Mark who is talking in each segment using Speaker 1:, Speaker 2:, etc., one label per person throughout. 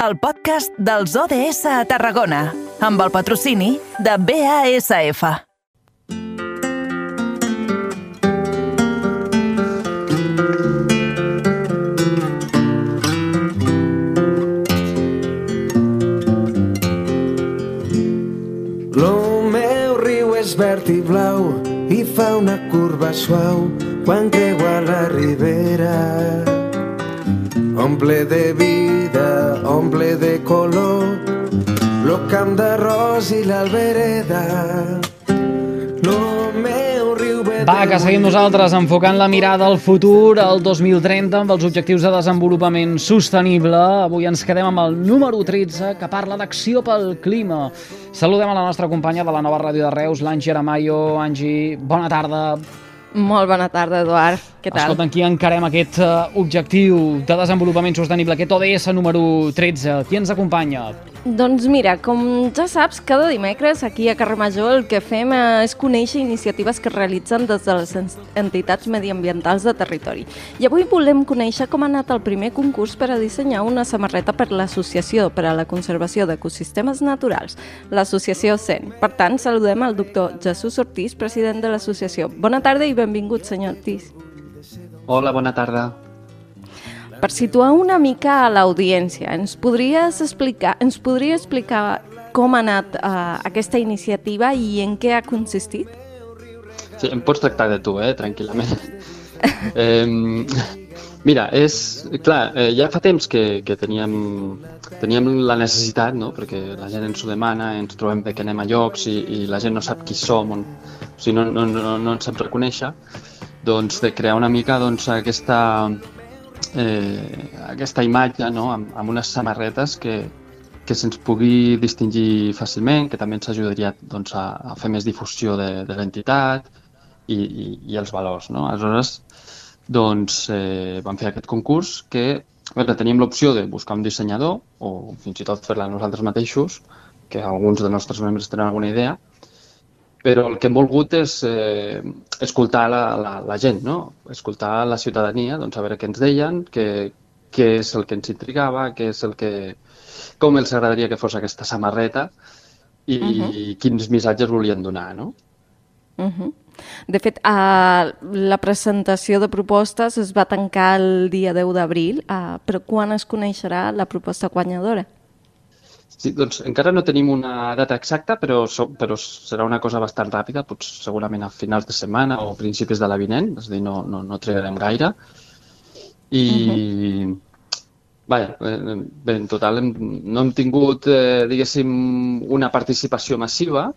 Speaker 1: el podcast dels ODS a Tarragona, amb el patrocini de BASF.
Speaker 2: Lo meu riu és verd i blau i fa una curva suau quan creua la ribera. Omple de vida, omple de color, lo camp d'arròs i l'albereda. Lo meu riu ve
Speaker 3: Va, que seguim nosaltres enfocant la mirada al futur, al 2030, amb els objectius de desenvolupament sostenible. Avui ens quedem amb el número 13, que parla d'acció pel clima. Saludem a la nostra companya de la nova ràdio de Reus, l'Angi Aramayo. Angi, bona tarda.
Speaker 4: Molt bona tarda, Eduard. Què tal?
Speaker 3: Escolta, aquí encarem aquest uh, objectiu de desenvolupament sostenible, aquest ODS número 13. Qui ens acompanya?
Speaker 4: Doncs mira, com ja saps, cada dimecres aquí a Carrer Major el que fem és conèixer iniciatives que es realitzen des de les entitats mediambientals de territori. I avui volem conèixer com ha anat el primer concurs per a dissenyar una samarreta per l'Associació per a la Conservació d'Ecosistemes Naturals, l'associació CEN. Per tant, saludem al doctor Jesús Ortiz, president de l'associació. Bona tarda i benvingut, senyor Ortiz.
Speaker 5: Hola, bona tarda.
Speaker 4: Per situar una mica a l'audiència, ens podries explicar, ens podria explicar com ha anat uh, aquesta iniciativa i en què ha consistit?
Speaker 5: Sí, em pots tractar de tu, eh, tranquil·lament. eh, mira, és, clar, eh, ja fa temps que, que teníem, teníem la necessitat, no? perquè la gent ens ho demana, ens trobem bé que anem a llocs i, i la gent no sap qui som, on, o sigui, no, no, no, no ens sap reconèixer, doncs de crear una mica doncs, aquesta, eh, aquesta imatge no? amb, amb unes samarretes que, que se'ns pugui distingir fàcilment, que també ens ajudaria doncs, a, a fer més difusió de, de l'entitat i, i, i els valors. No? Aleshores, doncs, eh, vam fer aquest concurs que veure, teníem l'opció de buscar un dissenyador o fins i tot fer-la nosaltres mateixos, que alguns dels nostres membres tenen alguna idea, però el que hem volgut és eh, escoltar la, la, la gent, no? escoltar la ciutadania, doncs a veure què ens deien, què, què és el que ens intrigava, què és el que, com els agradaria que fos aquesta samarreta i uh -huh. quins missatges volien donar. No?
Speaker 4: Uh -huh. De fet, uh, la presentació de propostes es va tancar el dia 10 d'abril, uh, però quan es coneixerà la proposta guanyadora?
Speaker 5: Sí, doncs encara no tenim una data exacta, però, so, però serà una cosa bastant ràpida, potser segurament a finals de setmana o principis de la vinent, és a dir, no, no, no trigarem gaire. I, uh -huh. vaja, bé, en total hem, no hem tingut, eh, diguéssim, una participació massiva,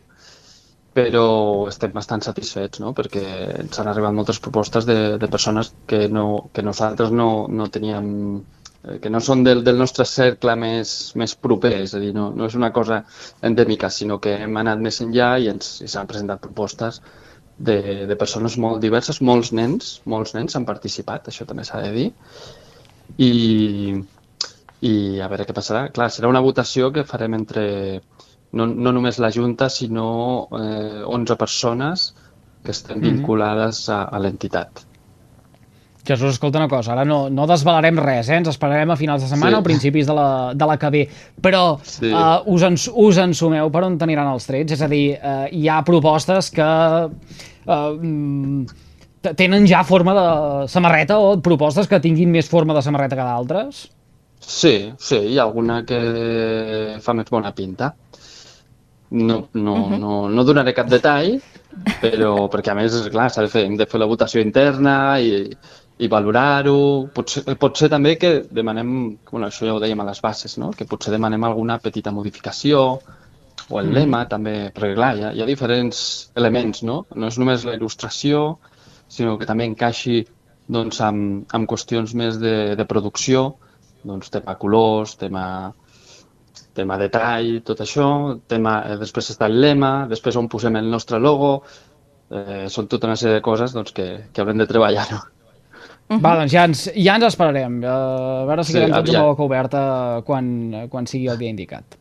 Speaker 5: però estem bastant satisfets, no? perquè ens han arribat moltes propostes de, de persones que, no, que nosaltres no, no teníem Eh, que no són del, del nostre cercle més, més proper, és a dir, no, no és una cosa endèmica, sinó que hem anat més enllà i ens s'han presentat propostes de, de persones molt diverses, molts nens, molts nens han participat, això també s'ha de dir, i, i a veure què passarà. Clar, serà una votació que farem entre no, no només la Junta, sinó eh, 11 persones que estan mhm. vinculades a, a l'entitat.
Speaker 3: Jesús, escolta una cosa, ara no, no desvalarem res, eh? ens esperarem a finals de setmana sí. o principis de la, de la que ve, però sí. uh, us, en, us ensumeu per on teniran els trets? És a dir, uh, hi ha propostes que uh, tenen ja forma de samarreta o propostes que tinguin més forma de samarreta que d'altres?
Speaker 5: Sí, sí, hi ha alguna que fa més bona pinta. No, no, uh -huh. no, no donaré cap detall, però perquè a més, clar, s'ha de fer, hem de fer la votació interna i, i valorar-ho. Potser, potser també que demanem, bueno, això ja ho dèiem a les bases, no? que potser demanem alguna petita modificació o el mm. lema també, perquè clar, hi ha, hi ha diferents elements, no? No és només la il·lustració, sinó que també encaixi doncs, amb, amb qüestions més de, de producció, doncs tema colors, tema, tema detall, tot això, tema, eh, després està el lema, després on posem el nostre logo, eh, són tota una sèrie de coses doncs, que, que haurem de treballar. No?
Speaker 3: -huh. Va, doncs ja ens, ja ens esperarem. Uh, a veure si sí, quedem tots amb la boca oberta quan, quan sigui el dia indicat.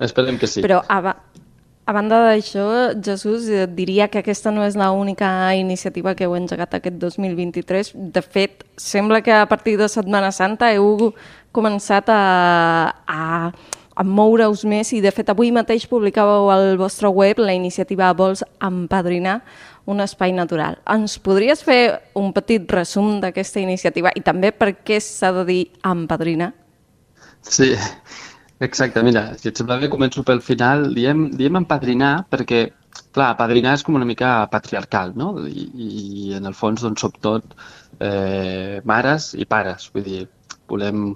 Speaker 5: Esperem que sí.
Speaker 4: Però a, a banda d'això, Jesús, diria que aquesta no és l'única iniciativa que heu engegat aquest 2023. De fet, sembla que a partir de Setmana Santa heu començat a, a a moure-us més i de fet avui mateix publicàveu al vostre web la iniciativa Vols Empadrinar un espai natural. Ens podries fer un petit resum d'aquesta iniciativa i també per què s'ha de dir empadrinar?
Speaker 5: Sí, exacte. Mira, si et sembla bé, començo pel final. Diem, diem empadrinar perquè, clar, padrinar és com una mica patriarcal, no? I, i en el fons, doncs, som tot eh, mares i pares. Vull dir, volem,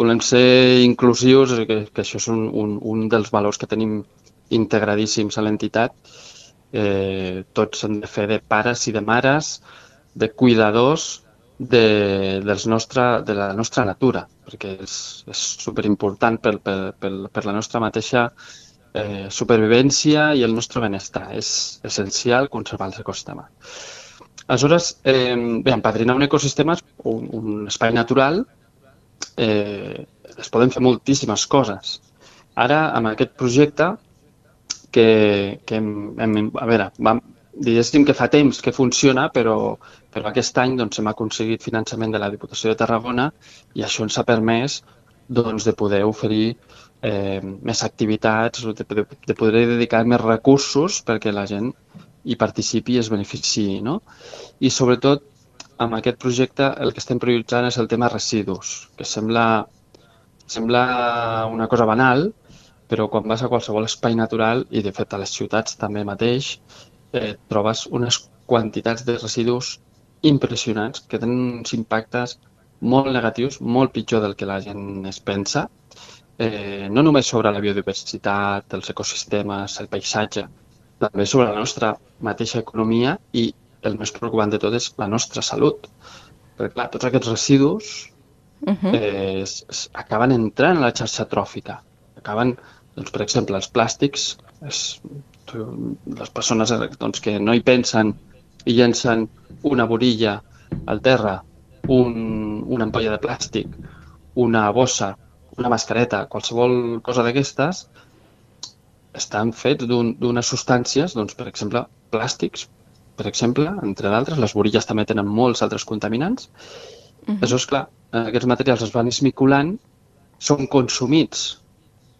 Speaker 5: volem ser inclusius, que, que això és un, un, un dels valors que tenim integradíssims a l'entitat. Eh, tots han de fer de pares i de mares, de cuidadors de, dels nostre, de la nostra natura, perquè és, és superimportant per, per, per, per la nostra mateixa eh, supervivència i el nostre benestar. És essencial conservar els ecosistemes. Aleshores, eh, bé, empadrinar un ecosistema és un, un espai natural eh, es poden fer moltíssimes coses. Ara, amb aquest projecte, que, que hem, hem, a veure, vam, diguéssim que fa temps que funciona, però, però aquest any doncs, hem aconseguit finançament de la Diputació de Tarragona i això ens ha permès doncs, de poder oferir eh, més activitats, de, de, de poder dedicar més recursos perquè la gent hi participi i es beneficiï. No? I sobretot, amb aquest projecte el que estem prioritzant és el tema residus, que sembla, sembla una cosa banal, però quan vas a qualsevol espai natural, i de fet a les ciutats també mateix, eh, trobes unes quantitats de residus impressionants que tenen uns impactes molt negatius, molt pitjor del que la gent es pensa, eh, no només sobre la biodiversitat, els ecosistemes, el paisatge, també sobre la nostra mateixa economia i el més preocupant de tot és la nostra salut. Perquè, clar, tots aquests residus uh -huh. eh, es, es, acaben entrant a la xarxa tròfica. Acaben, doncs, per exemple, els plàstics, és, les persones doncs, que no hi pensen i llencen una borilla al terra, un, una ampolla de plàstic, una bossa, una mascareta, qualsevol cosa d'aquestes, estan fets d'unes un, substàncies, doncs, per exemple, plàstics, per exemple, entre d'altres, les borilles també tenen molts altres contaminants. Uh -huh. Això és clar, aquests materials es van esmiculant, són consumits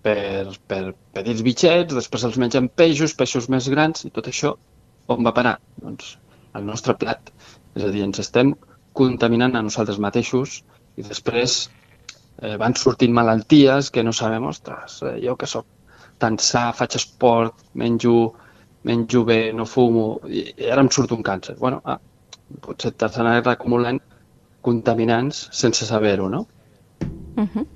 Speaker 5: per, per petits bitxets, després els mengen peixos, peixos més grans, i tot això on va parar? Doncs al nostre plat. És a dir, ens estem contaminant a nosaltres mateixos i després eh, van sortint malalties que no sabem, ostres, eh, jo que sóc tan sa, faig esport, menjo, menjo bé, no fumo, i ara em surt un càncer. bueno, ah, potser t'has d'anar acumulant contaminants sense saber-ho, no?
Speaker 4: Uh -huh.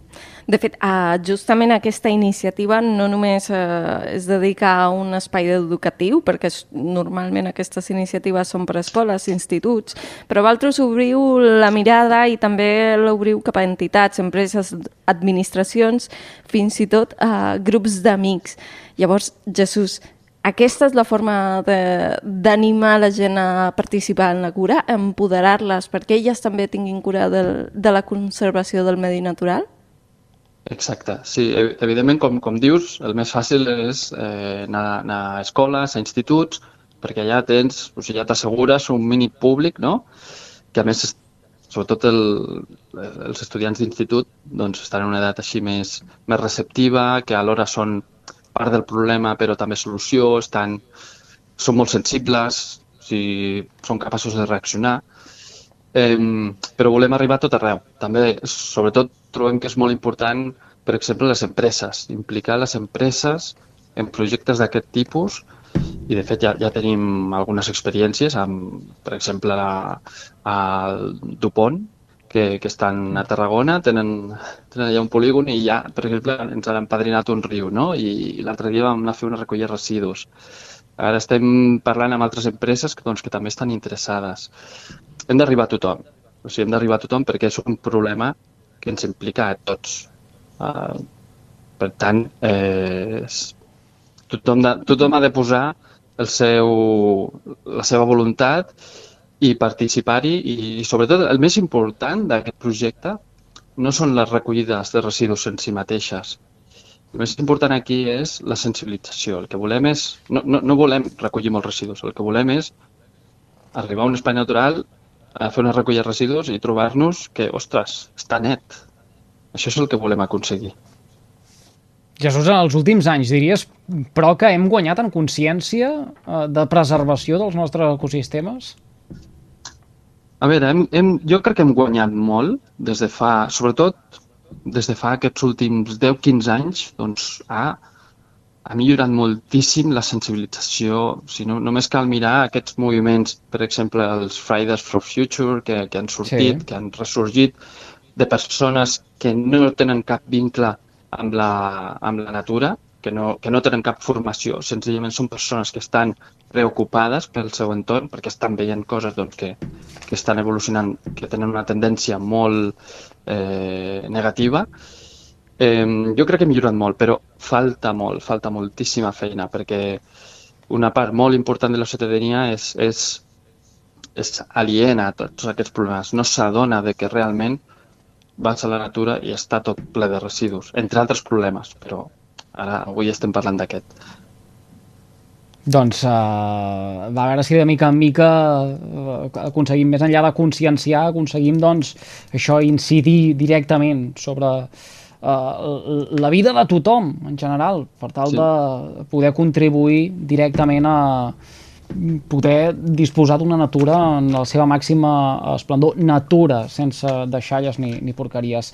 Speaker 4: De fet, uh, justament aquesta iniciativa no només uh, es dedica a un espai educatiu, perquè es, normalment aquestes iniciatives són per escoles, instituts, però vosaltres obriu la mirada i també l'obriu cap a entitats, empreses, administracions, fins i tot uh, grups d'amics. Llavors, Jesús, aquesta és la forma d'animar la gent a participar en la cura, empoderar-les perquè elles també tinguin cura de, de la conservació del medi natural?
Speaker 5: Exacte, sí, evidentment, com, com dius, el més fàcil és eh, anar, anar a escoles, a instituts, perquè allà tens, o sigui, ja t'assegures un mínim públic, no? que a més, sobretot el, els estudiants d'institut doncs, estan en una edat així més, més receptiva, que alhora són part del problema però també solució, estan, són molt sensibles, o sigui, són capaços de reaccionar, eh, però volem arribar a tot arreu. També, sobretot, trobem que és molt important, per exemple, les empreses, implicar les empreses en projectes d'aquest tipus i de fet ja, ja tenim algunes experiències amb, per exemple, la, el Dupont, que, que estan a Tarragona, tenen, tenen allà un polígon i ja, per exemple, ens han empadrinat un riu, no? I, i l'altre dia vam anar a fer una recollida de residus. Ara estem parlant amb altres empreses que, doncs, que també estan interessades. Hem d'arribar a tothom. O sigui, hem d'arribar a tothom perquè és un problema que ens implica a tots. Uh, per tant, eh, tothom, de, tothom ha de posar el seu, la seva voluntat i participar-hi i, i sobretot el més important d'aquest projecte no són les recollides de residus en si mateixes. El més important aquí és la sensibilització. El que volem és... No, no, no volem recollir molts residus. El que volem és arribar a un espai natural a fer una recollida de residus i trobar-nos que, ostres, està net. Això és el que volem aconseguir.
Speaker 3: Jesús, en els últims anys diries, però que hem guanyat en consciència eh, de preservació dels nostres ecosistemes?
Speaker 5: A veure, hem, hem, jo crec que hem guanyat molt des de fa, sobretot des de fa aquests últims 10-15 anys, doncs ha, ha millorat moltíssim la sensibilització. O sigui, no, només cal mirar aquests moviments, per exemple, els Fridays for Future, que, que han sortit, sí. que han ressorgit, de persones que no tenen cap vincle amb la, amb la natura, que no, que no tenen cap formació, senzillament són persones que estan preocupades pel seu entorn perquè estan veient coses doncs, que, que estan evolucionant, que tenen una tendència molt eh, negativa. Eh, jo crec que hem millorat molt, però falta molt, falta moltíssima feina perquè una part molt important de la ciutadania és, és, és aliena a tots aquests problemes, no s'adona de que realment vas a la natura i està tot ple de residus, entre altres problemes, però ara avui estem parlant d'aquest.
Speaker 3: Doncs uh, va a veure si de mica en mica uh, aconseguim, més enllà de conscienciar, aconseguim doncs, això incidir directament sobre uh, la vida de tothom en general, per tal sí. de poder contribuir directament a, poder disposar d'una natura en la seva màxima esplendor, natura, sense deixalles ni, ni porqueries.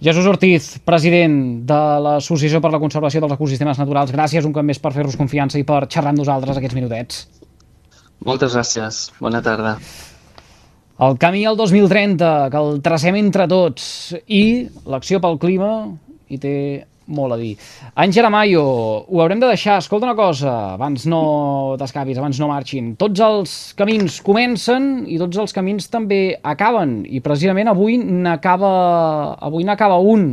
Speaker 3: Jesús Ortiz, president de l'Associació per la Conservació dels Ecosistemes Naturals, gràcies un cop més per fer-nos confiança i per xerrar amb nosaltres aquests minutets.
Speaker 5: Moltes gràcies. Bona tarda.
Speaker 3: El camí al 2030, que el tracem entre tots, i l'acció pel clima hi té molt a dir. Àngela Mayo, ho haurem de deixar. Escolta una cosa, abans no t'escapis, abans no marxin. Tots els camins comencen i tots els camins també acaben. I precisament avui n'acaba avui n'acaba un.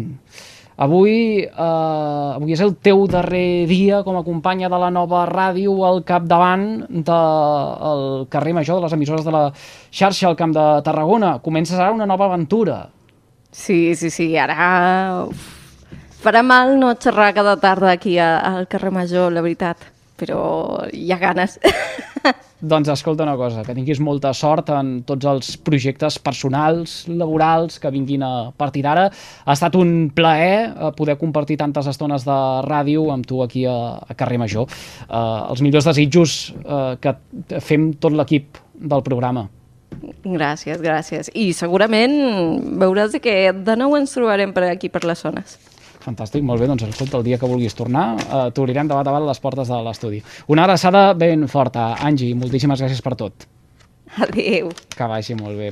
Speaker 3: Avui, eh, avui és el teu darrer dia com a companya de la nova ràdio al capdavant del carrer Major, de les emissores de la xarxa al Camp de Tarragona. Comences ara una nova aventura.
Speaker 4: Sí, sí, sí, ara... Uf farà mal no xerrar cada tarda aquí al carrer Major, la veritat, però hi ha ganes.
Speaker 3: Doncs escolta una cosa, que tinguis molta sort en tots els projectes personals, laborals que vinguin a partir d'ara. Ha estat un plaer eh, poder compartir tantes estones de ràdio amb tu aquí a, a Carrer Major. Uh, els millors desitjos uh, que fem tot l'equip del programa.
Speaker 4: Gràcies, gràcies. I segurament veuràs que de nou ens trobarem per aquí, per les zones.
Speaker 3: Fantàstic, molt bé, doncs escolta, el dia que vulguis tornar eh, t'obrirem de bat a bat les portes de l'estudi. Una abraçada ben forta. Angi, moltíssimes gràcies per tot.
Speaker 4: Adéu.
Speaker 3: Que vagi molt bé.